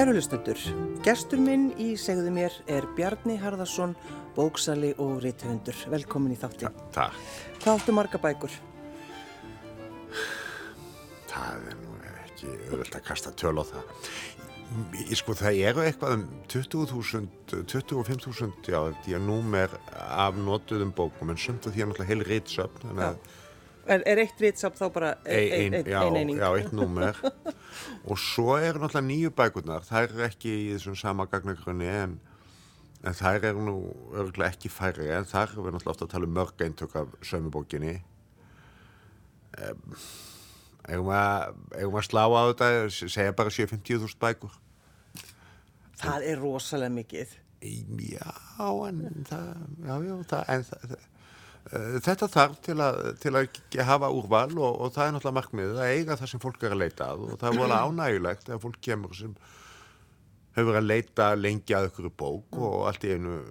Kæru hlustundur, gestur minn í segðu mér er Bjarni Harðarsson, bóksali og reythundur. Velkomin í þátti. Takk. Hvað áttu marga bækur? Það er nú ekki öðvöld að kasta töl á það. Ég sko það eru eitthvað um 20.000, 25.000, já, því að númer af notuðum bókum, en sumt að því að náttúrulega heil reytsöfn, Er, er eitt reytsap þá bara ein, ein, ein, já, ein eining? já, eitt númer og svo eru náttúrulega nýju bækurnar. Það er ekki í þessum sama gagnagrunni en, en það er nú örgulega ekki færri en þar er við náttúrulega ofta að tala um mörg eintök af sömubókinni um, eigum að að slá á þetta segja bara 750.000 bækur? Það er rosalega mikið. já, en það, já, já, það, en það, Þetta þarf til að, til að hafa úrval og, og það er náttúrulega markmiðið að eiga það sem fólk er að leita að og það er volið ánægulegt að fólk kemur sem hefur að leita lengi að ykkur bók og allt í einu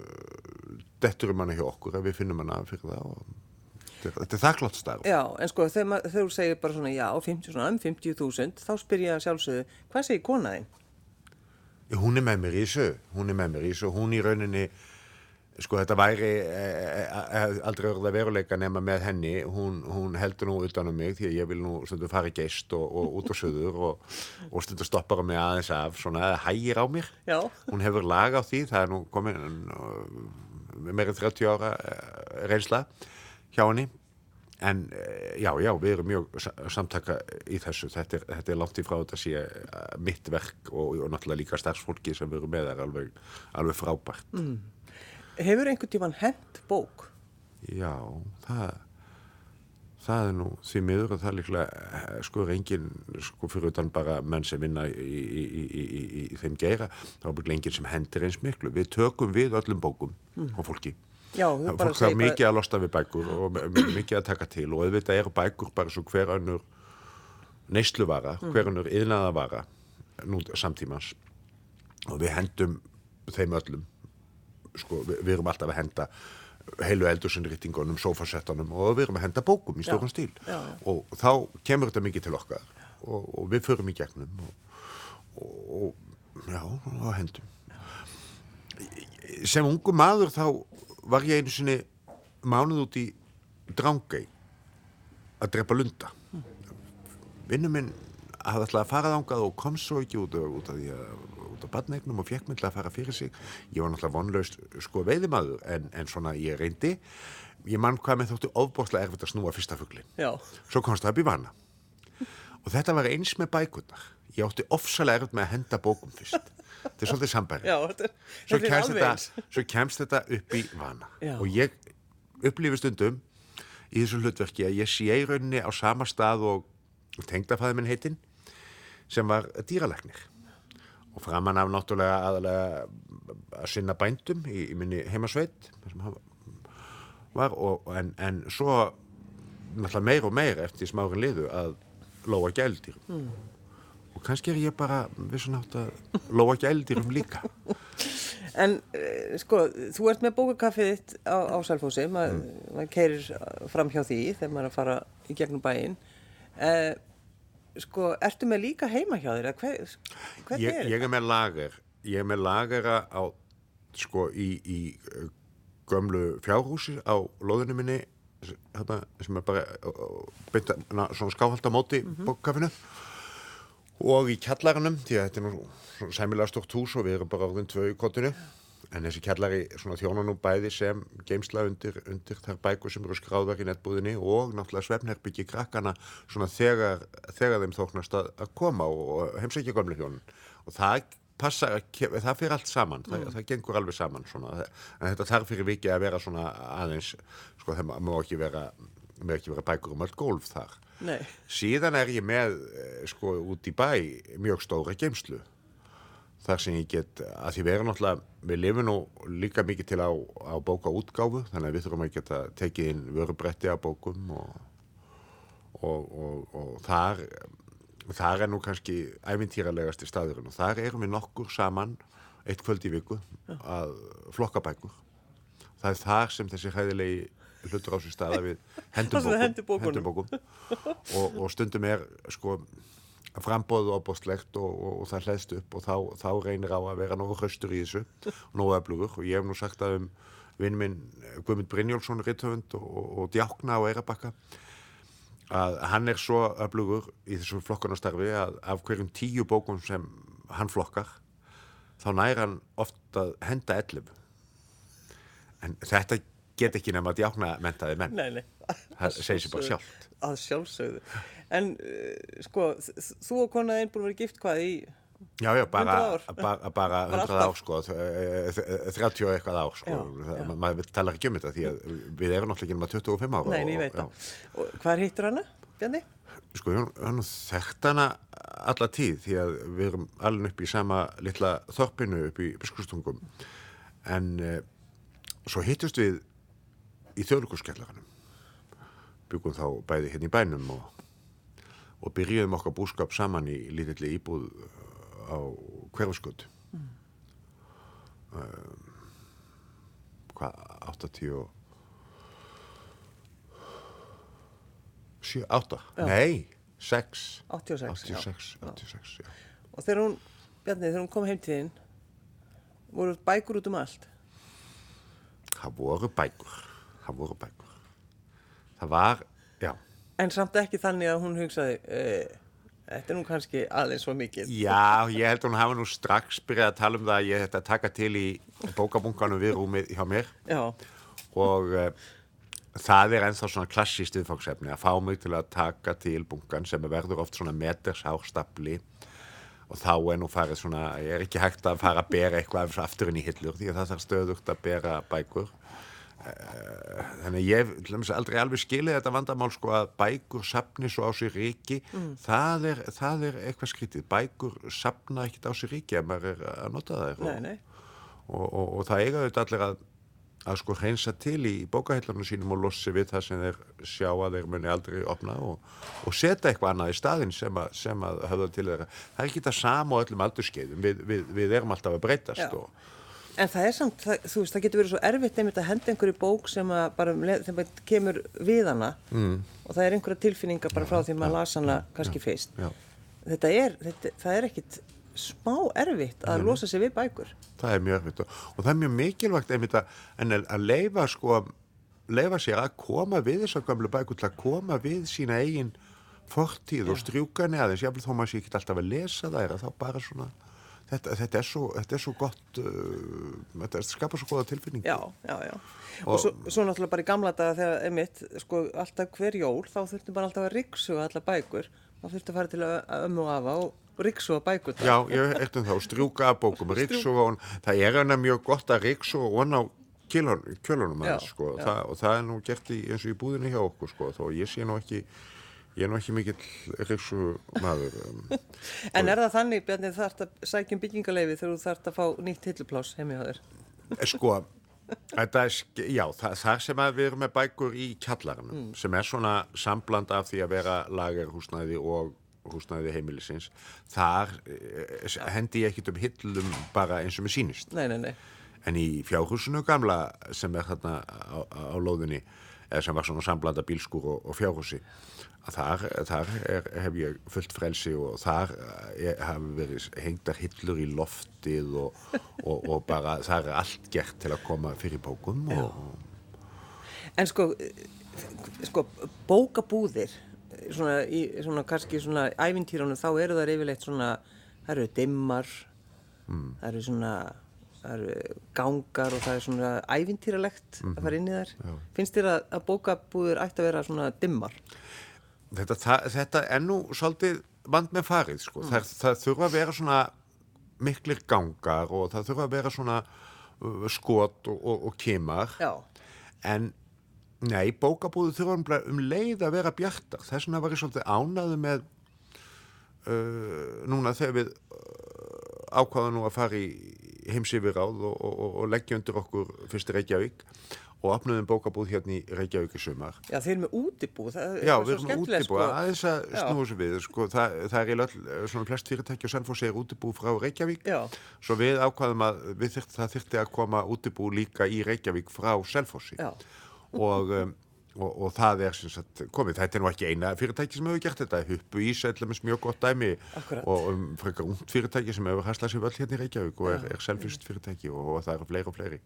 dettur um hana hjá okkur ef við finnum hana fyrir það og þetta, er þakklátt starf. Já, en sko þegar, þú segir bara svona já, 50, svona, um 50.000, þá spyr ég að sjálfsögðu, hvað segir konaðinn? Hún er með mér í þessu, hún er með mér í þessu, hún í rauninni, sko þetta væri eh, eh, aldrei orða veruleika nema með henni, hún, hún heldur nú utan um mig því að ég vil nú stundu fara í geist og, og út á söður og, og stundu stoppar mig aðeins af, svona hægir á mér. Já. Hún hefur lag á því, það er nú komin meira en 30 ára reynsla hjá henni. En já, já, við erum mjög sa- samtaka í þessu, þetta er, þetta er langt í frá þetta sé mitt verk og, og náttúrulega líka starfsfólki sem við erum með er alveg, alveg frábært. Mm. Hefur einhvern tíman hent bók? Já, það, það er nú því miður og það er líklega, eh, sko, er engin, sko, fyrir utan bara menn sem vinna í, í, í, í, í, í þeim geira, þá er bara engin sem hendir eins miklu. Við tökum við öllum bókum og fólki. Já, Mm. bara Fólk segir er mikið að losta við bækur og mikið að taka til og auðvitað eru bækur bara svo hver önnur neysluvara, Mm. hver önnur yðnaðavara nú samtímans og við hendum þeim öllum sko, við, við erum alltaf að henda heilu eldursinnrýtingunum, sofasettunum og við erum að henda bókum í stórum stíl. Já, og þá kemur þetta mikið til okkar og, og við förum í gegnum og, og, og já, og hendum. Sem ungu maður þá var ég einu sinni mánuð út í Drangey að drepa lunda. Vinnu minn hafði alltaf að fara þangað og kom svo ekki út, út af því að út af badneignum og fekk mig til að fara fyrir sig. Ég var náttúrulega vonlaust sko veiðimaður en, en svona ég reyndi. Ég mann hvað með þóttu ofbóðslega erfitt að snúa fyrsta fuglin Já. svo komst það upp í vana. Og þetta var eins með bækurnar. Ég átti ofsalega erfitt með að henda bókum fyrst. Þetta er svolítið sambæri Já, þetta er, svo kemst, þetta, svo kemst þetta upp í vana. Já. og ég upplifi stundum í þessu hlutverki að ég sé í rauninni á sama stað og tengdafæði minn heitinn sem var dýralæknir og framan af náttúrulega aðalega að sinna bændum í, í minni heimasveit var og, en, en svo náttúrulega meir og meir eftir smárin liðu að lóa gældýrum Mm. og kannski er ég bara vissun átt að lóa gældýrum líka En eh, sko, þú ert með bókakaffið þitt á, á Salfósi, maður Mm. mað keirir fram hjá því þegar maður er að fara í gegnum bæinn. Eh, sko, ertu með líka heima hjá þér? Hver, hvernig ég, er ég er með lager ég er með lagera á sko í, í uh, gömlu fjárhúsi á loðinu minni sem er bara að- na, svona skáhalda móti mm -hmm. og í kjallaranum því að þetta er nú sæmilega stort hús og við erum bara orðin tvö í kottinu en þessi kjallari svona þjóna nú bæði sem geimsla undir, undir þær bækur sem eru skráðar í netbúðinni og náttúrulega svefnherbyggi krakkana þegar, þegar þeim þóknast að, að koma og, og heimsækja gömlu hjónin. Og það passa, það fyrir allt saman það, það gengur alveg saman svona. En þetta þarf fyrir viki að vera svona aðeins sko það má ekki vera með ekki vera bækur um allt gólf þar. Nei. síðan er ég með eh, sko út í bæ mjög stóra geimslu þar sem ég get að því við erum náttúrulega við lifum nú líka mikið til á, á bóka útgáfu þannig að við þurfum að geta tekið inn vörubretti af bókum og, og, og, og þar þar er nú kannski æfintýralegasti staðurinn og þar erum við nokkur saman eitt kvöld í viku að flokka bækur. Það er þar sem þessi hæðilegi hlutur á sér staða við hendum bókum, hendum bókum. og, og stundum er sko frambóðu opbóstlegt og, og, og það hlæðst upp og þá, þá reynir á að vera nógu hraustur í þessu og nógu öflugur. Og ég hef nú sagt að um vinn minn Guðmund Brynjólfsson Ritthöfund og, og Djákna og Eirabakka að hann er svo öflugur í þessum flokkanastarfi að af hverjum tíu bókum sem hann flokkar þá næra hann ofta að henda ellum en þetta get ekki nefn að Djákna mentaði menn. Nei, nei. það segir sér bara sjálft. Að sjálfsögðu. En uh, sko, þú og konaðinn búin að vera gift hvað í, Já, já, bara, 100 ár. bara, bara 100 alltaf. ár, sko, þ- þ- 30 og eitthvað ár, sko, Já, maður talar ekki um þetta því að við erum náttúrulega ekki nema 25 ára. nei, en ég veit það. Hvað hittur hana, Bjarni? Sko, hann þekkt hana alla tíð því að við erum alveg upp í sama litla þorpinu upp í biskustungum en uh, svo hittust við í þjóðlugurskellaranum byggum þá bæði hérna í bænum og, og byrjuðum okkar búskap saman í lítilli íbúð uh, á hverfasköld mm. hvað 80 og 7, 8, Já. nei 6 86, já. 86, 86, já. Og þegar hún, Bjarni, þegar hún kom heim til þín, voru bækur út um allt. Það voru bækur, það voru bækur. Það var, já, En samt ekki þannig að hún hugsaði, uh, þetta er nú kannski aðeins svo mikið. já, ég held að hún hafa nú strax byrjað að tala um það að ég þetta taka til í bókabunkanum við rúmið hjá mér. Já, og uh, það er ennþá svona klassíst viðfangsefni að fá mig til að taka til bunkan sem verður oft svona meters hástapli og þá er nú farið svona, ég er ekki hægt að fara að bera eitthvað af þessu aftur inn í hillur því að það þarf stöðugt að bera bækur þannig að ég aldrei alveg skilið þetta vandamál sko að bækur sapni svo á sér ríki það, er, það er eitthvað skrítið bækur sapna ekkert á sér ríki ef maður er að nota það nei, nei. og, og, og það eiga auðvitað allir að, að sko hreinsa til í bókahillarnu sínum og lossi við það sem þeir sjá að þeir muni aldrei opna og, og setja eitthvað annað í staðinn sem að, sem að höfða til þeirra. Það er ekki það sama á öllum aldurskeiðum, við, við, við erum alltaf að breytast Já. og En það er samt, það, þú veist, það getur verið svo erfitt einmitt að henda einhverju bók sem að bara, þeim bara kemur við hana mm. og það er einhverja tilfinningar bara frá því maður las hana kannski já. Þetta er, þetta, það er ekkit smá erfitt að losa sig við bækur. það er mjög erfitt og, og það er mjög mikilvægt einmitt að, en að, að leifa sko leifa sér að koma við þessar gamlu bækur til að koma við sína eigin fortíð og strjúka henni aðeins jáfnvel þó maður sé ekki alltaf að lesa þær að þá bara svona þetta, þetta, er, svo, þetta er svo gott uh, þetta skapar svo goða tilfinning Já, já, já. Og, Og- svo, svo náttúrulega bara í gamla daga þegar, einmitt, sko, alltaf hver jól, þá þurftum bara alltaf að ryggsuga allar bækur. Þá þurftum að fara til að, að ömmu og afa og ryggsuga bækur. Já, ég eftir þá, strjúka af bókum, ríksuga og það er hana mjög gott að ríksuga og á kjölun, kjölunum aðeins, sko, og það er nú gert í, eins og í búðinni hjá okkur, sko, þó ég sé nú ekki, ég er nú ekki mikill ríksuga maður. Um, En er það þannig, Bjarni, þarf að sækja um byggingaleifi þegar þú þarf að fá nýtt hillupláss heimi á þér? sko, er, já, það, það sem að við erum með bækur í kjallaranum, sem er svona sambland af því að vera lagerhúsnæði og húsnæði heimilisins, þar eh, hendi ég ekkit um hillum bara eins og mér sýnist. Nei, nei, nei. En í fjárhúsinu gamla sem er þarna á, á lóðinni, eða sem var svona samblanda bílskúr og, og fjárhúsi, að þar, þar er, hef ég fullt frelsi og þar er, hafi verið hengdar hillur í loftið og, og, og bara þar er allt gert til að koma fyrir bókum og, En sko, eh, sko bókabúðir, eh, svona, í, svona kannski svona ævintýrunum, þá eru það yfirleitt svona, það eru dimmar, það eru svona, það eru gangar og það er svona ævintýralegt að fara inn í þær. Finnst þér að, að bókabúðir ætti að vera svona dimmar? Þetta, það, þetta er nú svolítið vand með farið sko. það, það þurfa að vera svona miklir gangar og það þurfa að vera svona uh, skot og, og, og kimar Já, En nei, bókabúðu þurfa nefnilega um leið að vera bjartar. Þess vegna var ég svolítið ánaðu með uh, núna þegar við uh, ákvaðum nú að fara í heimsifirráð og, og, leggja undir okkur fyrst í Reykjavík og opnuðum bókabúð hérna í Reykjavík í sumar. já þeir eru með útibú, það er Já, við svo erum með skemmtilegt, útibú, aðeins að Já. snúa þessu við, sko, það, það er í löll, svona flest fyrirtæki og Selfossi er útibú frá Reykjavík, Já. svo við ákvaðum að við þyrft, það þyrfti að koma útibú líka í Reykjavík frá Selfossi. Og, um, og, og það er sem sagt komið, þetta er nú ekki eina fyrirtæki sem hefur gert þetta, Huppu Ís er mjög gott dæmi. Akkúrat. og um, frekar ungt fyrirtæki sem hefur haslað sér völd hérna í Reykjavík og er, er selvfyrst fyrirtæki og, og það eru fleiri og fleiri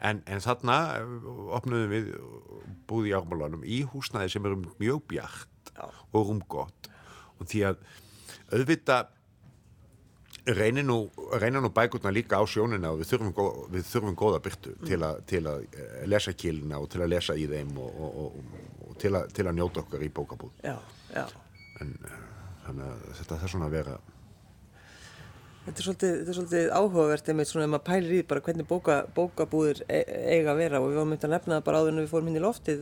en, en þarna eh, opnuðum við búði í ármálunum í húsnæði sem eru mjög bjart og rúmgott og því að auðvitað reynir nú, nú bækurna líka á sjónina og við þurfum, gó, við þurfum góða byrtu til, a, til að eh, lesa kýlina og til að lesa í þeim og, og, og, og til, a, til að njóta okkar í bókabúð. Já, já. þannig að þetta þarf svona að vera Þetta er svolítið, þetta er svolítið áhugavert einmitt svona ef maður pælir í bara hvernig bóka, bókabúðir e eiga að vera og við varum myndið að nefna það bara áður en við fórum hinn í loftið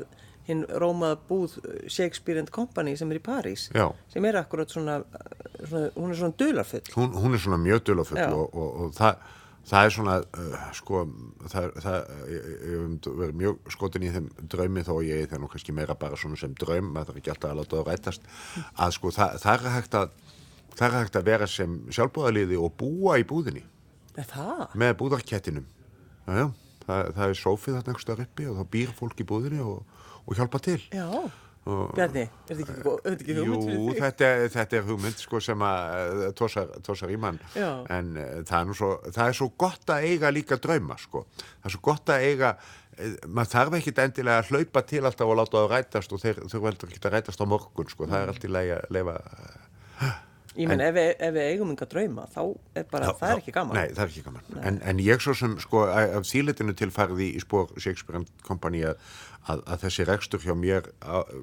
hinn rómaða búð Shakespeare and Company sem er í París Já. sem er akkurat svona, svona hún er svona dularfull hún, hún er svona mjög dullafull Já. og, og, og það, það er svona uh, sko það, það, ég, ég verið mjög skotin í þeim draumi þó ég er það nú kannski meira bara svona sem draum maður þarf ekki alltaf að láta það rætast að sko það er hægt að það er hægt að vera sem sjálfbúðaliði og búa í búðinni það? með búðarkettinum já, já, það, það er sófið þarna einhver staðar uppi og þá býr fólk í búðinni og, og hjálpa til Já. Bjarni, er þetta ekki, þetta ekki hugmynd Jú, fyrir þig? þetta, er- þetta er hugmynd sko, sem að uh, tósar, tósar í mann Já. en uh, það, er svo, það er svo gott að eiga líka drauma sko. það er svo gott að eiga uh, maður þarf ekkit endilega að hlaupa til alltaf og láta það rætast og þeir þurfa ekki að rætast á morgun sko. það er allt í lagi að leifa Ég menn, ef, ef við eigum enga drauma, þá er bara, það er ekki gaman. Nei, það er ekki gaman. En, en ég svo sem, sko, af þýletinu til farið í, spór Shakespeare Company að, að, að þessi rekstur hjá mér, að,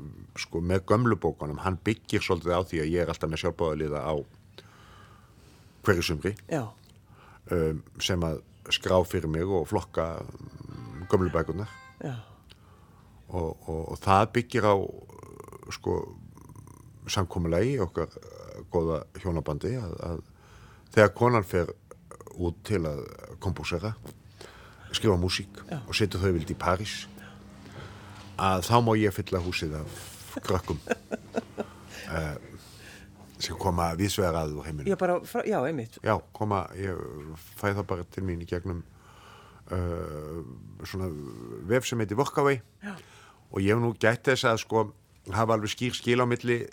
sko, með gömlu bókunum, hann byggir svolítið á því að ég er alltaf með sjálfbáðaliða á hverju sumri. Um, sem að skrá fyrir mig og flokka um, gömlu bækunar já, og, og, og það byggir á sko samkomulegi okkar góða hjónabandi að, að þegar konan fer út til að kompúsera skrifa músík Já. og setja þau vild í París að þá má ég fylla húsið af krökkum uh, sem koma vísvegar að úr heiminu já, bara, frá, já, einmitt. Já, koma, ég fæ það bara til mín í gegnum uh, svona vef sem heitir Workaway Já. og ég hef nú gætt þess að sko hafa alveg skýr skil á milli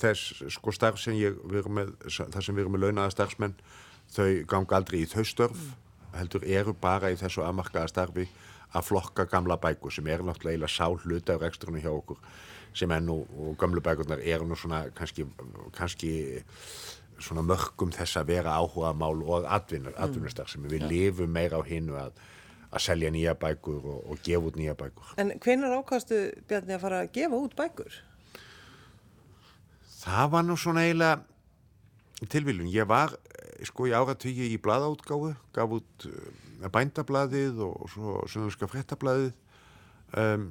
þess sko starf sem ég erum með, það sem erum með launaða starfsmenn þau ganga aldrei í þau störf heldur eru bara í þessu aðmarkaða starfi að flokka gamla bækur sem er náttúrulega eiginlega sá hluti af reksturinu hjá okkur sem er nú, og gamlu bækurnar eru nú svona kannski, kannski svona mörgum þess að vera áhuga mál og atvinnar, atvinnustar sem við lifum meira á hinu að, að selja nýja bækur og, og gefa út nýja bækur. En hvenær ákastu, Bjarni, að fara að gefa út bækur? Það var nú svona eiginlega tilviljun. Ég var eh, sko í áratugi í blaðaútgáfu, gaf út uh, bændablaðið og svo sannlega fréttablaðið um,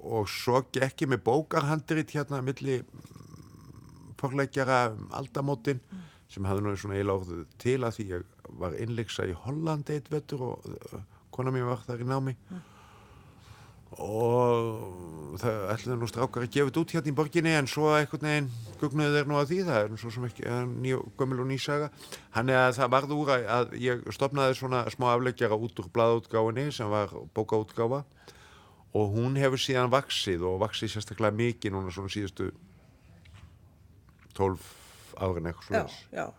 og svo gekk ég með bókarhandrit hérna milli forleikjara um aldamótin sem hafði nú svona eiginlega orðið til að því ég var innleiksa í Hollandi eitt vettur og uh, kona mér var þar í námi og það ætlaði nú strákar að gefa þetta út hérna í borginni en svo einhvern veginn gugnuðu þeir nú að því. Það er svo sem ekki eh, gömul og nýsaga hann er að það varð úr að, að ég stopnaði svona smá afleggjara út úr blaðútgáfinni sem var bókaútgáfa. Og hún hefur síðan vaksið og vaksið sérstaklega mikið núna svona síðustu 12 árin eitthvað svona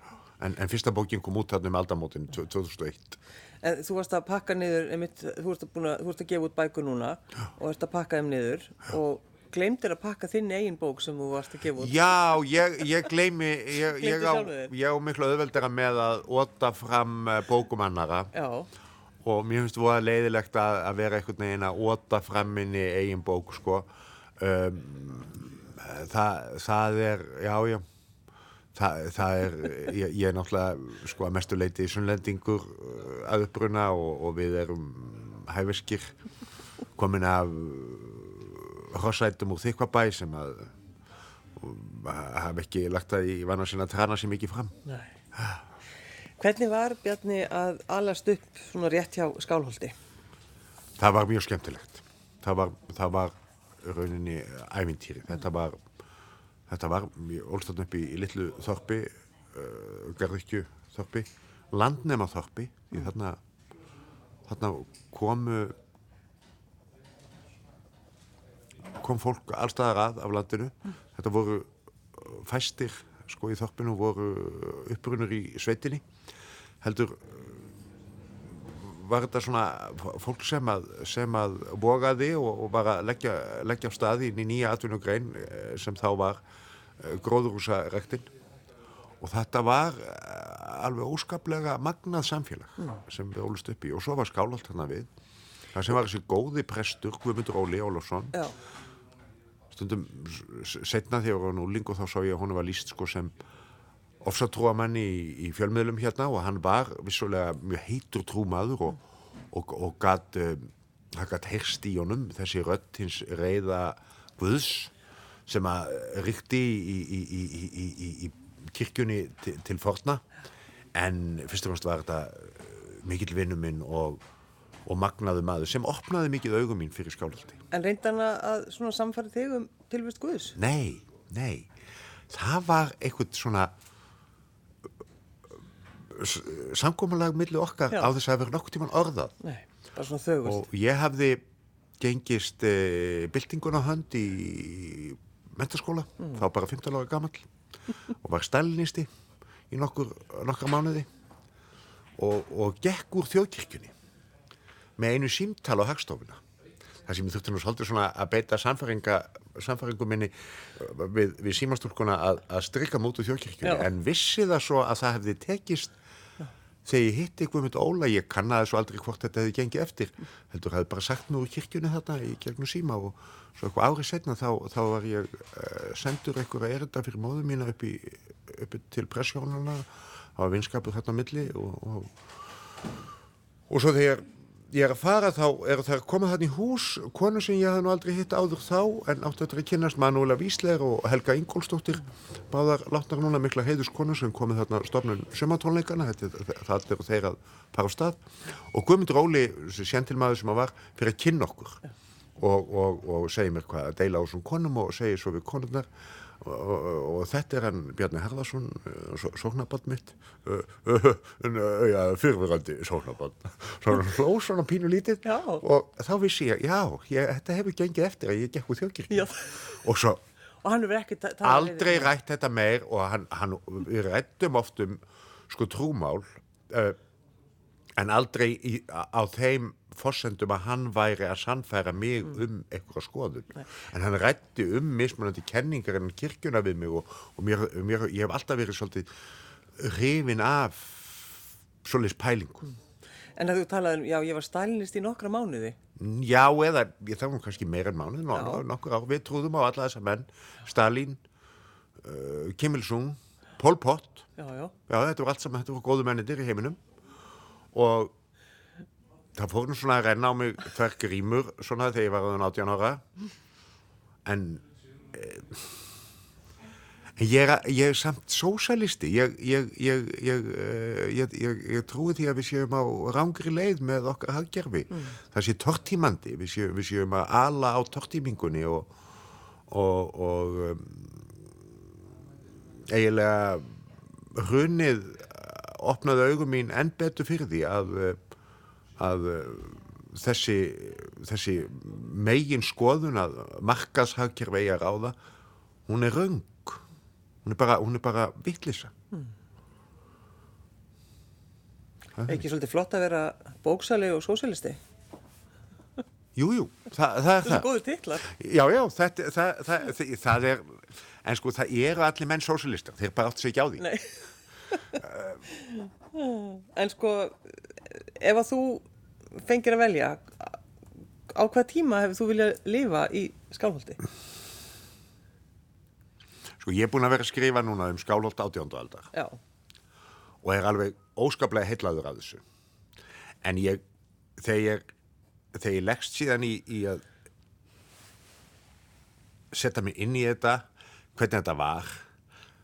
en, en fyrsta bókin kom út þarna um aldamótin 2001 En þú varst að pakka niður, einmitt, þú varst að, búna, þú varst að gefa út bækur núna og varst að pakka þeim niður og gleymdir að pakka þinn eigin bók sem þú varst að gefa út. Já, ég, ég gleymi ég, ég, á, ég á miklu auðveldara með að óta fram eh, bókum annara Já, og mér finnst voða leiðilegt að, að vera einhvern veginn að óta fram minni eigin bók sko. Um, það, það er já, já það, það er, ég, ég er náttúrulega sko að mestu leiti sunnlendingur uh, að uppruna og, og við erum hæfiskir komin af hrossætum úr þykvabæ sem að hafa ekki lagt það í vana sinna að trana sér mikið fram. Hvernig var Bjarni að alast upp svona rétt hjá Skálholti? Það var mjög skemmtilegt. Það var, það var í rauninni ævintýri. Þetta var, þetta var, ég ólst þarna upp í, í litlu þorpi, uh, garðikju þorpi, landnema þorpi, því þarna, þarna komu kom fólk allstaðar að af landinu. Þetta voru uh, fæstir sko í þorpinu voru upprunur í sveitinni. Heldur var þetta svona fólk sem að, sem að vogaði og, og bara leggja, leggja á staði inn í nýja atvinnugrein eh, sem þá var eh, gróðurhúsarektinn og þetta var eh, alveg óskaplega magnað samfélag mm. sem við ólust upp í. Og svo var skálált hann að við það sem var þessi góði prestur Guðmundur Óli Ólafsson. Stundum setna þegar ég var núling og þá sá ég að hún var líst sko sem ofsatrúamann í, í fjölmiðlum hérna og hann var vissulega mjög heitur trúmaður og, og, og gatt um, hann gatt heyrst í honum þessi rött hins reyða Guðs sem að ríkti í, í, í kirkjunni til, til forna en fyrst og fremst var þetta mikill vinnu minn og, og magnaðu maður sem opnaði mikið augum mín fyrir skálhaldi. En reynda hann að svona samfæri þig um tilvist Guðs? Nei, nei það var eitthvað svona samkómalag millir okkar Já. á þess að vera nokkur tíman orðað Nei, bara svona þögust og ég hafði gengist e, eh, byltinguna hönd í mentaskóla, mm. þá bara 15 ára gammal og var stælinisti í nokkur, nokkur mánuði og, og gekk úr þjóðkirkjunni með einu símtal á hagstofuna það sem ég þurfti nú svolítið svona að beita samfæringu minni við, við símastúrkuna að, að strykka mútu þjóðkirkjunni Já. en vissi það svo að það hefði tekist þegar ég hitti Guðmund Óla, ég kannaði svo aldrei hvort þetta hefði gengið eftir, heldur hafði bara sagt mér úr kirkjunni þarna í gegnum síma og svo eitthvað árið setna þá, þá var ég uh, sendur eitthvað erenda fyrir móðu mína upp, í, upp til pressjónana, það var vinskapur þarna milli og, og, og svo þegar ég er að fara þá er það að koma þannig í hús? Konu sem ég hafði nú aldrei hitt áður þá en þetta að kynast Manúla Vísler og Helga Ingólstóttir báðar látnar núna mikla heiðuskonu sem komið þarna stofnun sömatónleikana það er þeirra par á stað. Og Guðmund Róli, sjentilmaður sem að var fyrir að kynna okkur. Og, og, og segja mér hvað að deila á svona konum og segja svo við konurnar Og, og, og þetta er hann Bjarni Herðarsson uh, sóknaband mitt. Uh, uh, ja, fyrirverandi sóknaband svona hló svona pínu lítið. Já. og þá vissi ég, já, ég, þetta hefur gengið eftir að ég gekk úr þjókirkni og svo og aldrei rætt þetta meir og hann, hann við rættum oft um sko trúmál en aldrei í, á þeim fórsendum að hann væri að sannfæra mig mm. um eitthvað skoðun Nei. en hann rætti um mismunandi kenningar en kirkjuna við mig og, og mér, mér, ég hef alltaf verið svolítið hrifin af svolítið pælingu mm. En að þú talaði um, já ég var stælinist í nokkra mánuði Já eða, ég þá var kannski meira en mánuði nokkur, nokkur ár, við trúðum á alla þessa menn Stalin uh, Kim Il-sung, Pol Pot já, já. já, þetta voru allt saman, þetta voru góðu mennindir í heiminum og það fór nú svona að renna á mig tverr grímur svona þegar ég var á 18 ára. En eh, ég er, ég er samt sósalisti ég, ég, eh, ég trúi því að við séum á rángri leið með okkar hafgerfi mm. það sé tortímandi. Við séum, við séum að ala á tortímingunni og, og, og um, eiginlega hrunið opnaði augum mín enn betur fyrir því að að eh, þessi, þessi megin skoðun að markashagkjör vegi að ráða hún er raung hún er bara, bara vittlisa hmm. ekki svolítið flott að vera bóksali og sósalisti Jújú, Þa, það er það. Það er góður titlar. Já, já, það, það, það er, en sko það eru allir menn sósalistar, þeir bara átt sér ekki á því. Nei. en sko, ef að þú fengir að velja á hvað tíma hefur þú viljað lifa í skálholti? Sko ég er búin að vera að skrifa núna um skálholt átjóndu aldar Já. og er alveg óskaplega heitlaður af þessu en ég þegar ég, þegar ég leggst síðan í, í að setja mig inn í þetta hvernig þetta var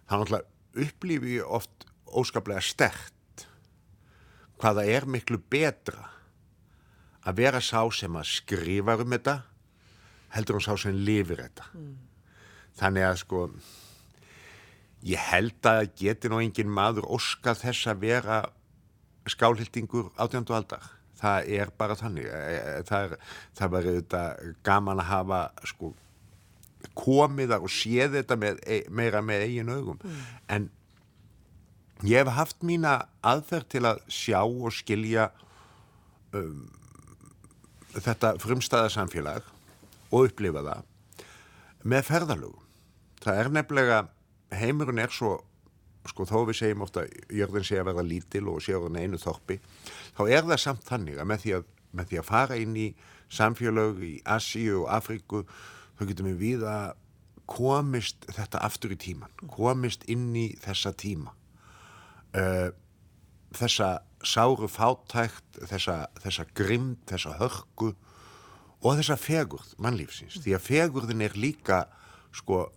þá náttúrulega upplýfi ég oft óskaplega stert hvaða er miklu betra að vera sá sem að skrifa um þetta heldur hún sá sem lifir þetta. Mm. þannig að sko ég held að geti nú engin maður óska þess að vera skálhildingur átjöndu aldar. Það er bara þannig. E, e, það, er, það var auðvitað gaman að hafa sko komið þar og séð þetta með, e, meira með eigin augum. En ég hef haft mína aðferð til að sjá og skilja um, þetta frumstæða samfélag og upplifa það með ferðalögum. Það er nefnilega heimurinn er svo sko þó við segjum ofta jörðin sé að verða lítil og sé orðin einu þorpi þá er það samt þannig að með því að, með því að fara inn í samfélag í Asíu og Afríku þá getum við við að komist þetta aftur í tíman komist inn í þessa tíma. Uh, þessa sáru fátækt þessa, þessa grimd, þessa hörku og þessa fegurð mannlífsins. Því að fegurðin er líka sko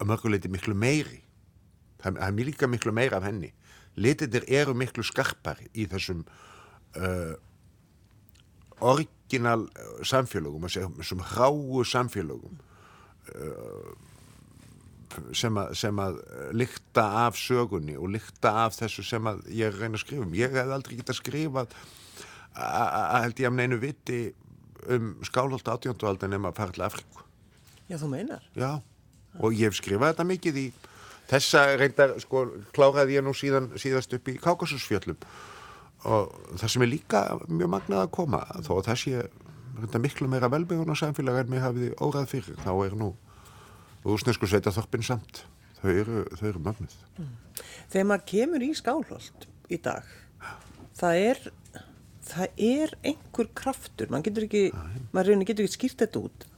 að mörguleiti miklu meiri. Það, er líka miklu meira af henni. Litinir eru miklu skarpari í þessum uh, orginal samfélögum þessum hráu samfélögum. Uh, sem, að, sem að lykta af sögunni og lykta af þessu sem að ég reyna að skrifa um. Ég hef aldrei getað skrifað að held ég að neinu viti um skálholt átjóndualdin nema að fara til Afríku. Já, þú meinar? Já, og ég hef skrifað þetta mikið í þessa reyndar, sko, kláraði ég nú síðan síðast upp í Kákasusfjöllum. Og það sem er líka mjög magnað að koma, þó að það sé reyndar miklu meira velbyggun á samfélag en mér hafiði órað fyrir, þá er nú úsnesku sveitaþorpin samt þau eru, þau eru magnuð mm. Þegar maður kemur í skálholt í dag það er það er einhver kraftur maður getur ekki, maður getur ekki skýrt þetta út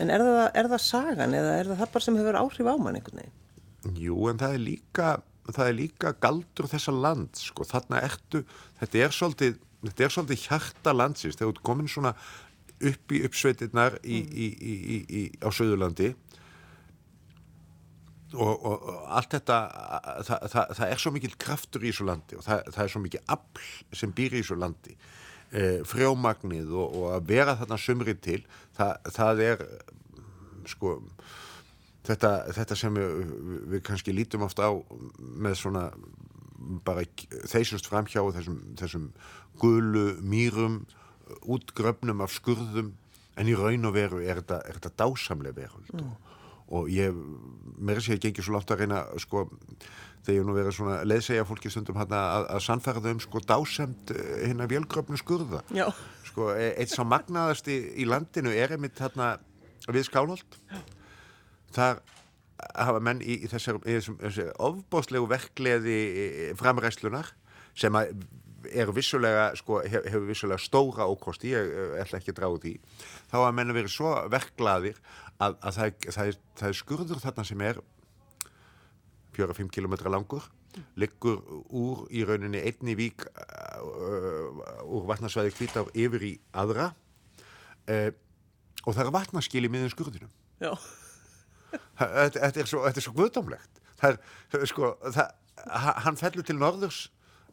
En er það, er það sagan eða er það það bara sem hefur áhrif á mann einhvern veginn? Jú, en það er líka, það er líka galdur þessa land, sko, þarna ertu, þetta er svolítið, þetta er svolítið hjarta landsins, þegar þú komin svona upp í uppsveitirnar í, mm. í, í, á Suðurlandi og, og, og allt þetta, það, það, það er svo mikil kraftur í þessu landi og það, það er svo mikil afl sem býr í þessu landi e, frjómagnið og, og að vera þarna sömrið til það, er sko þetta, þetta sem við, við kannski lítum ofta á með svona bara þeysust framhjá þessum, þessum gulu mýrum útgröfnum af skurðum en í raun og veru er þetta, þetta dásamlega veröld mm. Og, ég mér sér að ég gengi svo látt að reyna sko þegar ég nú verið svona leðsegja fólki stundum hana, að, að sannfæra um sko dásemt hérna vélgröfnu skurða. Já. sko e, eitt sá magnaðast í, í landinu er einmitt hérna við Skálholt. Þar hafa menn í, í þessar, ofbóðslegu verkleði framræslunar sem að eru vissulega, sko, hefur hef vissulega stóra ókosti, ég ætla ekki að draga því, þá að menna verið svo verklaðir að, að það, það, er, það er skurður þarna sem er 4-5 km langur liggur úr í rauninni einni vík uh, úr vatnarsvæði kvítár yfir í aðra uh, og það er vatnaskil í miðun skurðinum. Þetta er svo, svo guðdómlegt. Það er sko það, hann fellur til norðurs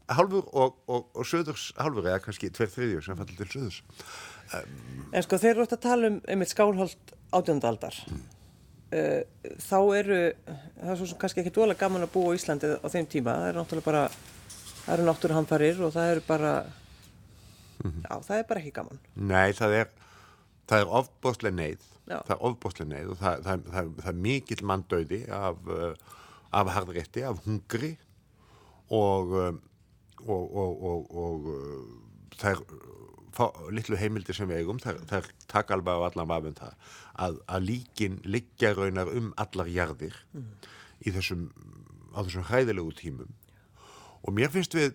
halvur og, og, og söðurs halvur eða kannski tveir þriðjur sem fellur til söðurs um, En sko þeir eru átt að tala um einmitt skálholt átjöndaldar mm. Uh, þá eru, það er svo kannski ekki dvolega gaman að búa í Íslandi á þeim tíma, það er náttúrulega bara, það eru náttúruhamfarir og það eru bara, mm -hmm. já það er bara ekki gaman. Nei, það er, það er ofbóstlega neyð, já. það er ofbóstlega neyð og það, það, það, er mikill manndauði af, uh, af harðrétti, af hungri og, uh, og, og, og það er litlu heimildir sem við eigum, það er takk alveg á allan vafum það að, að líkin liggja raunar um allar jarðir mm. í þessum á þessum hræðilegu tímum og mér finnst við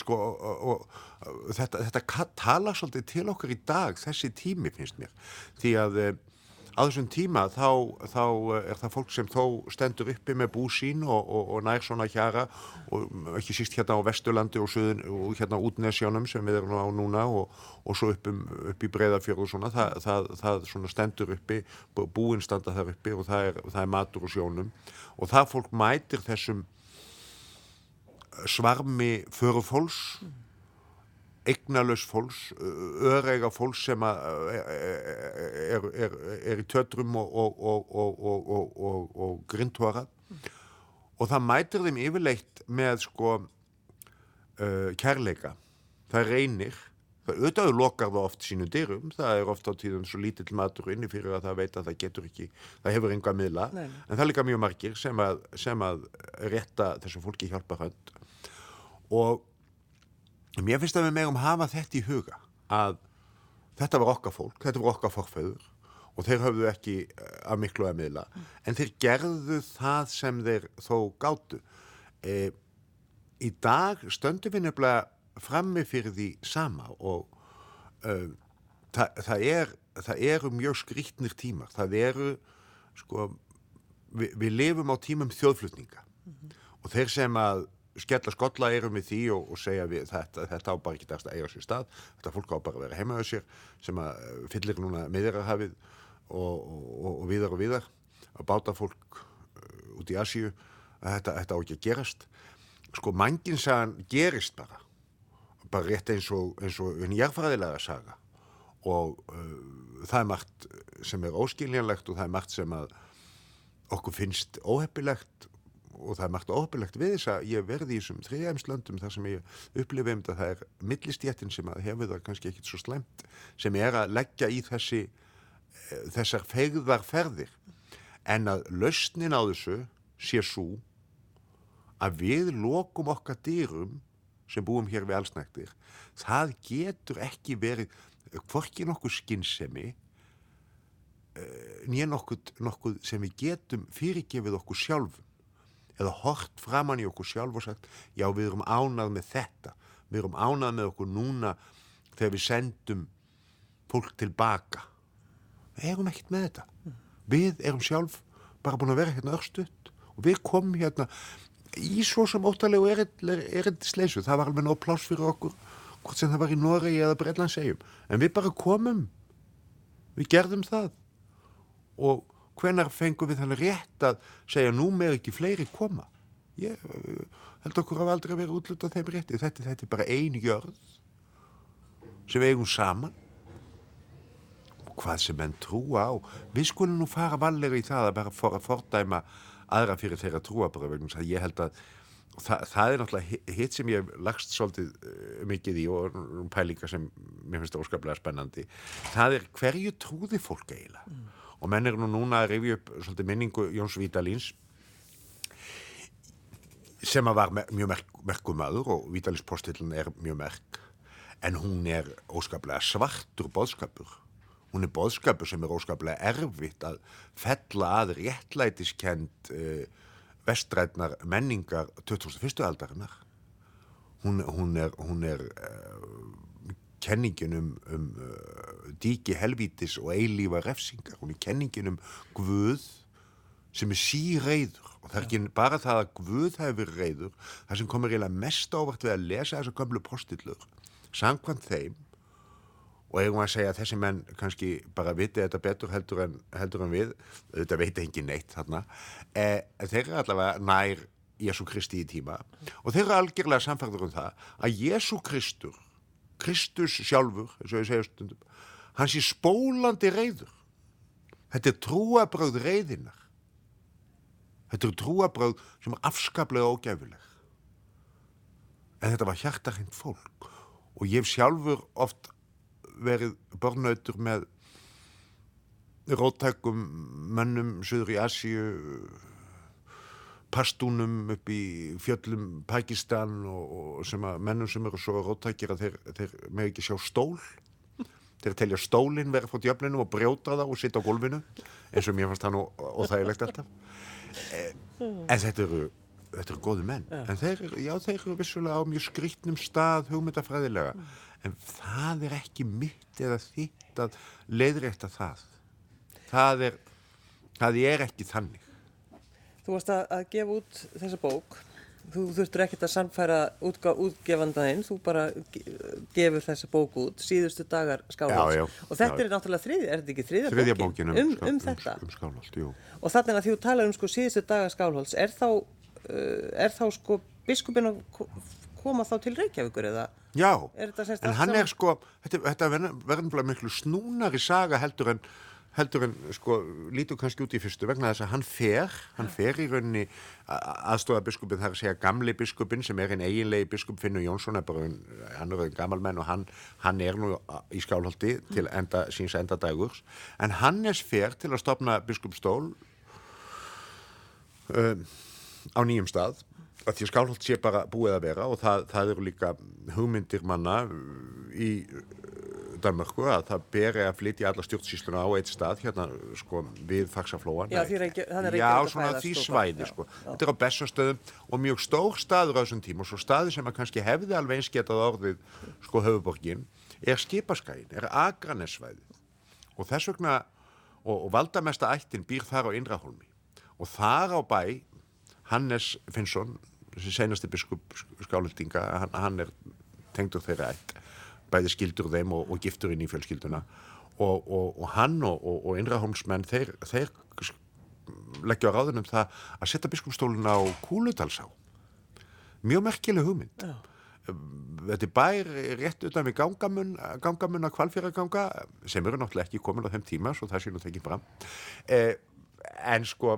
sko og, og, og þetta, þetta tala svolítið til okkar í dag þessi tími finnst mér því að eh, á þessum tíma þá, þá eh, er það fólk sem þó stendur uppi með bú sín og, og, og nær svona hjara og ekki síst hérna á Vesturlandi og, suðun, og hérna út Nesjónum sem við erum á núna og svo upp, um, upp í Breiðafjörðu og svona það, það, það svona stendur uppi búinn standa þar uppi og það er, það er matur og sjónum. Og það fólk mætir þessum svarmi förufólks eignalös fólks, öðreika fólks sem er, er, er í tötrum og, og, og, og grindhóra og það mætir þeim yfirleitt með sko uh, kærleika. Það reynir. Það auðvitaðu lokar það oft sínu dyrum, það er oft á tíðan svo lítill matur inni fyrir að það veit að það getur ekki, það hefur enga miðla, nei. en það er líka mjög margir sem að, sem að rétta þessu fólki hjálpa hönd og mér finnst að við megum hafa þetta í huga að þetta var okkar fólk, þetta var okkar forföður og þeir höfðu ekki eh, að miklu að miðla. En þeir gerðu það sem þeir þó gátu. E, í dag stöndum við nefnilega frammi fyrir því sama og uh, það, það, er, það eru mjög skrítnir tímar. Það eru sko, við, við lifum á tímum þjóðflutninga. Og þeir sem að skella skolla eru með því og, og segja við þetta, þetta á bara ekki dæst að eiga sér stað. Þetta fólk á bara að vera heima á sér sem að eh, fyllir núna miðjararhafið og, og, og viðar og viðar að báta fólk uh, út í Asíu að þetta, þetta á ekki að gerast. Sko mannginsagan gerist bara bara rétt eins og eins og en jærfræðilega saga. Og uh, það er margt sem er óskiljanlegt og það er margt sem að okkur finnst óheppilegt og það er margt óheppilegt við þess að ég verði í þessum þriðjæmslöndum þar sem ég upplifi um þetta það er millistjættin sem að hefur það kannski ekkit svo slemt sem er að leggja í þessi eh, þessar fegðarferðir en að lausnin á þessu sé svo að við lokum okkar dýrum sem búum hér við allsnæktir það getur ekki verið hvorki nokkuð skinnsemi nýja nokkuð, nokkuð sem við getum fyrirgefið okkur sjálfum eða hort framann í okkur sjálf og sagt já við erum ánað með þetta. Við erum ánað með okkur núna þegar við sendum fólk tilbaka. Við erum ekkert með þetta. Við erum sjálf bara búin að vera hérna örstuðt og við komum hérna í svo sem óttalegu erindisleisu það var alveg nóg pláss fyrir okkur hvort sem það var í Noregi eða Breitlandsegjum en við bara komum. Við gerðum það. Og hvenar fengum við þannig rétt að segja nú með ekki fleiri koma ég uh, held okkur að aldrei vera útluta þeim rétti. Þetta, þetta er bara ein jörð sem við eigum saman. Og hvað sem menn trúa á. Við skulum nú fara vallega í það að bara for að fordæma aðra fyrir þeirra trúa bara vegna þess að ég held að það, það er náttúrulega hitt sem ég hef lagst svolítið uh, mikið í og pælingar sem mér finnst óskaplega spennandi. Það er hverju trúði fólk eiginlega? Mm. Og menn er nú núna að rifja upp svolítið minningu Jóns Vítalíns sem að var mjög merk, merkumadur og Vítalíns postillin er mjög merk en hún er óskaplega svartur boðskapur hún er boðskapur sem er óskaplega erfitt að fella að réttlætiskend uh, vestrætnar menningar 2001. aldarinnar hún, hún er, hún er uh, kenningin um, um uh, díki helvítis og eilífa refsingar. Hún er kenningin um Guð sem er síreiður. Og það er ekki bara það að Guð hefur reiður. Það sem komur eiginlega mest ávart við að lesa þessa gömlu postillur samkvæmt þeim og eigum að segja að þessi menn kannski bara viti þetta betur heldur en, heldur en við þetta veit ekki neitt þarna eh, þeir eru allavega nær Jésu Kristi í tíma. Og þeir eru algjörlega samfærður um það að Jésu Kristur Kristus sjálfur, eins og ég segja stundum hans er spólandi reyður þetta er trúabröð reyðinar þetta er trúabröð sem er afskaplega ógæfileg en þetta var hjartarhend fólk. Og ég sjálfur oft verið bornautur með róttækum mönnum söður í Asíu pastúnum upp í fjöllum Pakistan og, og sem að mennum sem eru svo róttækir að þeir, þeir með ekki sjá stól. Þeir telja stólinn verið frá djöflinu og brjóta það og sitta á gólfinu eins og mér fannst það nú óþægilegt alltaf. En þetta eru þetta eru góði menn. Já. en þeir, já, þeir eru vissulega á mjög skrýtnum stað hugmyndafræðilega. En það er ekki mitt eða þitt að leiðrétta það. Það er það er ekki þannig Þú varst að, að gefa út þessa bók. Þú þurftur ekkert að samfæra útgefandaðinn, þú bara ge- gefur þessa bók út, síðustu dagar já, Og þetta já. er náttúrulega þriðja, er þetta ekki þriðja, þriðja bókin? bókin um, um, um þetta. um, um skálholt, jú Og þannig að því þú talar um sko síðustu dagar skálholts, er þá, uh, er þá sko biskupin að ko- koma þá til Reykjavíkur eða? Já, en hann saman- er sko, þetta, þetta verður miklu snúnari saga heldur en, heldur en sko lítur kannski út í fyrstu vegna þess að hann fer, hann fer í rauninni aðstofa biskupin þar að segja gamli biskupin sem er einn eiginlegi biskup Finnur Jónsson er bara einn annur gammalmenn og hann, hann er nú í skálholti til enda, síns enda dagurs en Hannes fer til að stopna biskupstól um, á nýjum stað að því að skálholt sé bara búið að vera og það, það eru líka hugmyndir manna í Danmörku að það beri að flytja alla stjórnsýsluna á eitt stað hérna sko við faksaflóan Já, þannig að Já, svona því svæði sko. þetta er á bestastöðum og mjög stór staður á þessum tíma og svo staði sem að kannski hefði alveg eins getað orðið sko höfuborgin er skipaskæin, er agranesvæði og þess vegna og, og valdamesta ættin býr þar á Indraholmi og þar á bæ Hannes Finnsson senasti biskup skálöldinga hann, hann er tengdur þeirra ætt bæði skildur þeim og, og giftur inn í fjölskylduna. Og, og, og hann og innrahómsmenn þeir, þeir leggja á ráðunum það að setja biskupstólun á Kúludalsá. Mjög merkileg hugmynd. Já. þetta er bær rétt utan við gangamun gangamun að kvalfjöraganga sem eru náttúrulega ekki komin á þeim tíma svo það sé nú tekið fram. Eh, en sko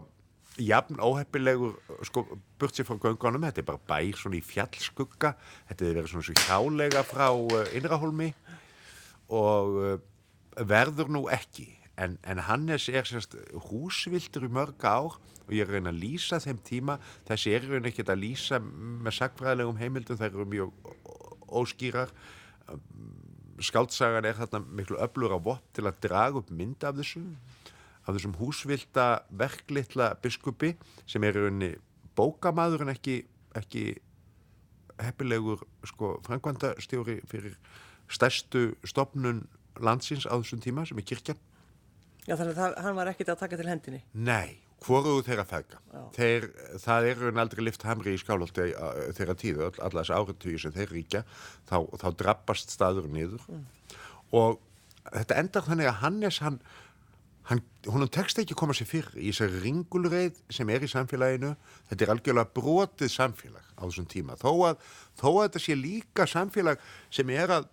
jafn óheppilegur sko, burt sér frá göngunum, þetta er bara bær svona í fjallskugga, þetta er verið svona svo hjálega frá uh, Innrahólmi og uh, verður nú ekki. En, en Hannes er sérst húsvildur í mörg ár og ég er að reyna að lýsa þeim tíma. Þessi er raun ekkert að lýsa með sagfræðilegum heimildum, þær eru mjög óskýrar. Skáltsagan er þarna miklu öflur á vott til að draga upp mynd af þessu af þessum húsvilda verklitla biskupi sem er í rauninni bókamaður en ekki, ekki heppilegur sko frangvandastjóri fyrir stærstu stopnun landsins á þessum tíma sem er kirkjan. Já þannig að hann var ekkit að taka til hendinni? Nei, hvoruðu þeirra fæka. Þeir, það er raun aldrei lift hamri í skálholti þeirra tíðu, allar þessi áriðtöyu sem þeir ríkja, þá, þá drabbast staður niður mm. og þetta endar þannig að Hannes hann hann, hún tekst ekki koma sér fyrr í þessari ringulreið sem er í samfélaginu þetta er algjörlega brotið samfélag á þessum tíma. Þó að, þó að þetta sé líka samfélag sem er að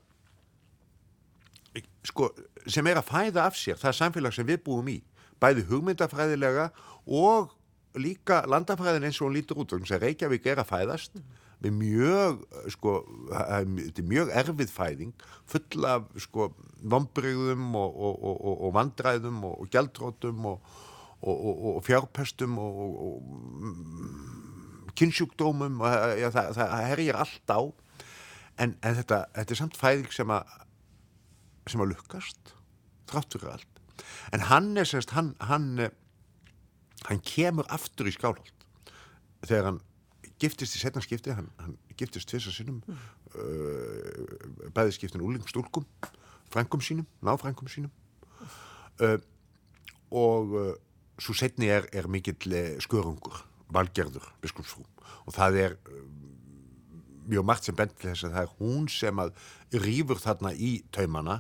sko, sem er að fæða af sér það er samfélag sem við búum í bæði hugmyndafræðilega og líka landafræðin eins og hún lítur út þannig að Reykjavík er að fæðast. mm með mjög, sko, þetta er mjög erfið fæðing, full af, sko, vombriðum og, og, og, og vandræðum og gjaldrótum og fjárpestum og kynnsjúkdómum og ja, það, það herjir allt á, en, en þetta, þetta er samt fæðing sem að, sem að lukkast, þrátt fyrir allt. En hann er semst, hann, hann, hann kemur aftur í skálholt þegar hann giftist í setna skipti, hann, hann giftist tvisa sinnum mm. uh, bæði skiptin úlingstúlkum frænkum sínum, náfrænkum sínum. Uh, og uh, svo setni er, er mikill uh, skörungur, valgerður biskupsfrú. Og það er mjög margt sem bent til þess að það er hún sem að rýfur þarna í taumana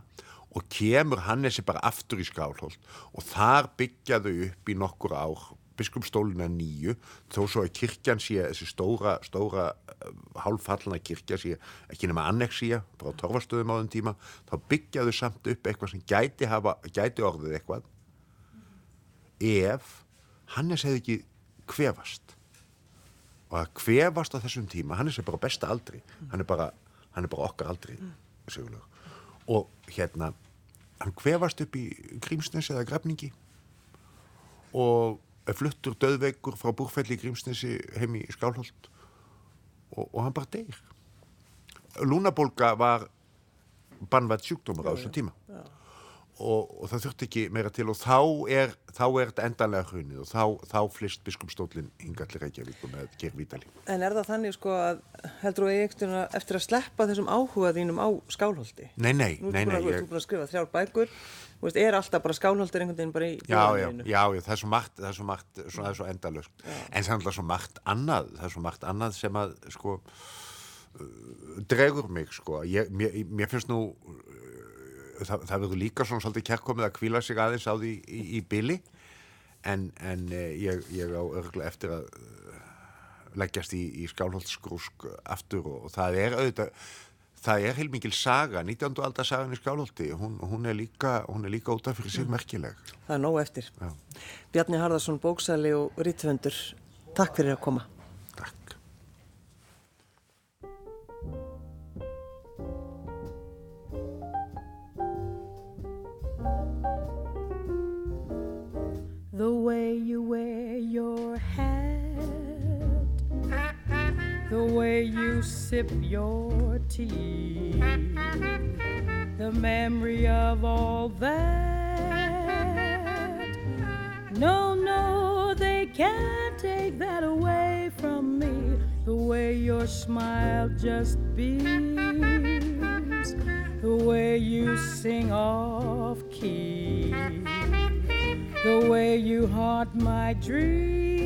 og kemur Hannesi bara aftur í skálholt. Og þar byggjaðu upp í nokkur ár biskupstóluna nýju þó svo að kirkjan sé þessi stóra, stóra uh, hálffallana kirkja sé ekki nema annexíja frá torfastöðum á þenn tíma þá byggjaðu samt upp eitthvað sem gæti, hafa, gæti orðið eitthvað ef Hannes hefði ekki kvefast og að kvefast á þessum tíma Hannes er bara besta aldri hann er bara, hann er bara okkar aldri mm. og hérna hann kvefast upp í Grímsnes eða Grafningi og fluttur döðveikur frá búrfelli Grímsnesi heim í Skálholt og, og hann bara deyr. Lúnabólka var bannvært sjúkdómar á þessum tíma. Já. Og, og það þurfti ekki meira til og þá er, þá er þetta endanlega hrunið og þá, þá flist biskupstólinn hingallir Reykjavík með Gervítali. En er það þannig sko að heldur þú eftir, eftir að sleppa þessum áhuga þínum á skálholti? Nei, nei, nei, nei. Þú ert búin að skrifa þrjár bækur, veist, er alltaf bara skálholtir einhvern veginn bara í bjóðinu? Já, já, já, það er svo margt, það er svo margt, það er svo endalögt. En það er svo margt annað, það er svo margt annað sem að sko dregur mig sko. Ég, mér, mér finnst nú það, það verður líka svona svolítið kærkomið að kvíla sig aðeins á því í, í byli en, en eh, ég, ég á örgulega eftir að eh, leggjast í, í skálholtsgrúsk aftur og, og það er auðvitað það er heilmikil saga, 19. aldar sagan í Skálholti, hún, hún er líka, hún er líka út af fyrir sig merkileg. Það er nóg eftir. Já. Bjarni Harðarsson, bóksæli og rítvöndur, takk fyrir að koma. The way you wear your hat, the way you sip your tea, the memory of all that. No, no, they can't take that away from me. The way your smile just beams, the way you sing off key the way you haunt my dreams.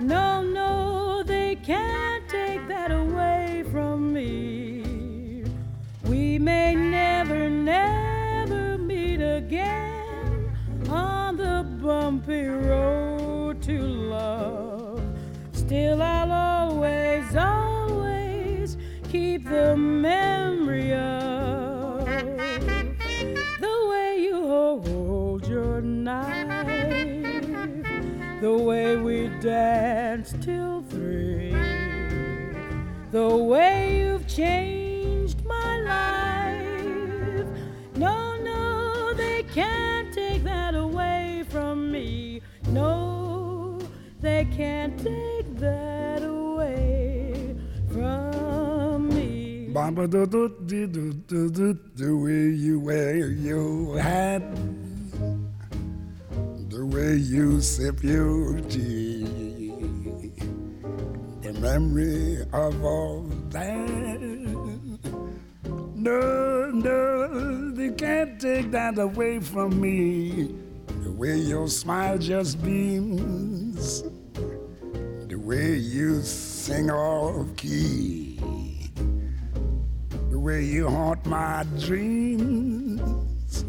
No, no, they can't take that away from me. We may never, never meet again on the bumpy road to love. Still, I'll always, always keep the memory of the way we danced till three, the way you've changed my life. No, no, they can't take that away from me. No, they can't take that away from me. Bamba do do do do do do you wear your hat, the way you sip your tea, the memory of all that. No, no, they can't take that away from me. The way your smile just beams, the way you sing off key the way you haunt my dreams.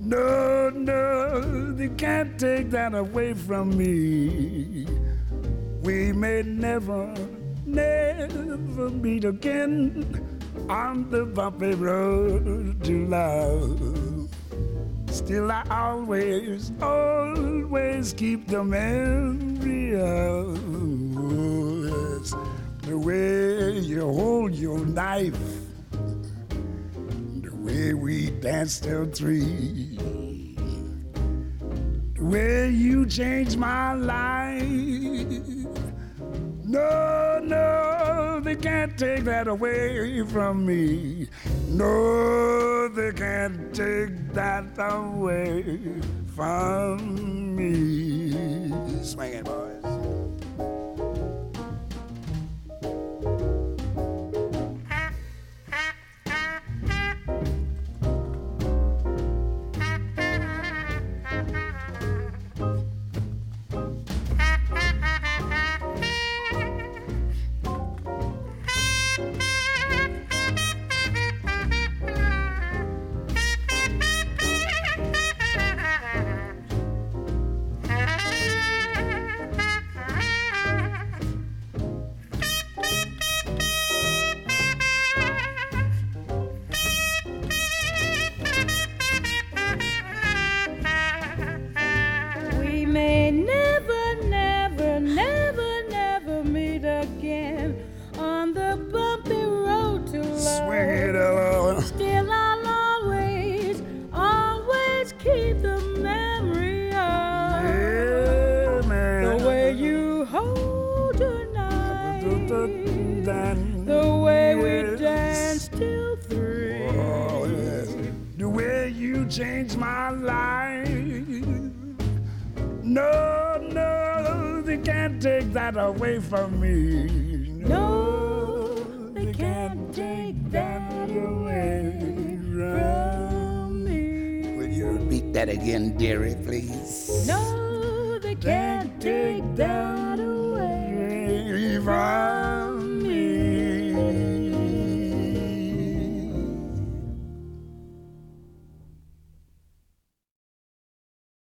No, no, they can't take that away from me. We may never, never meet again on the bumpy road to love. Still, I always, always keep the memory of the way you hold your knife the way we danced till three, way you changed my life. No, no, they can't take that away from me. No, they can't take that away from me. Swing it, boys.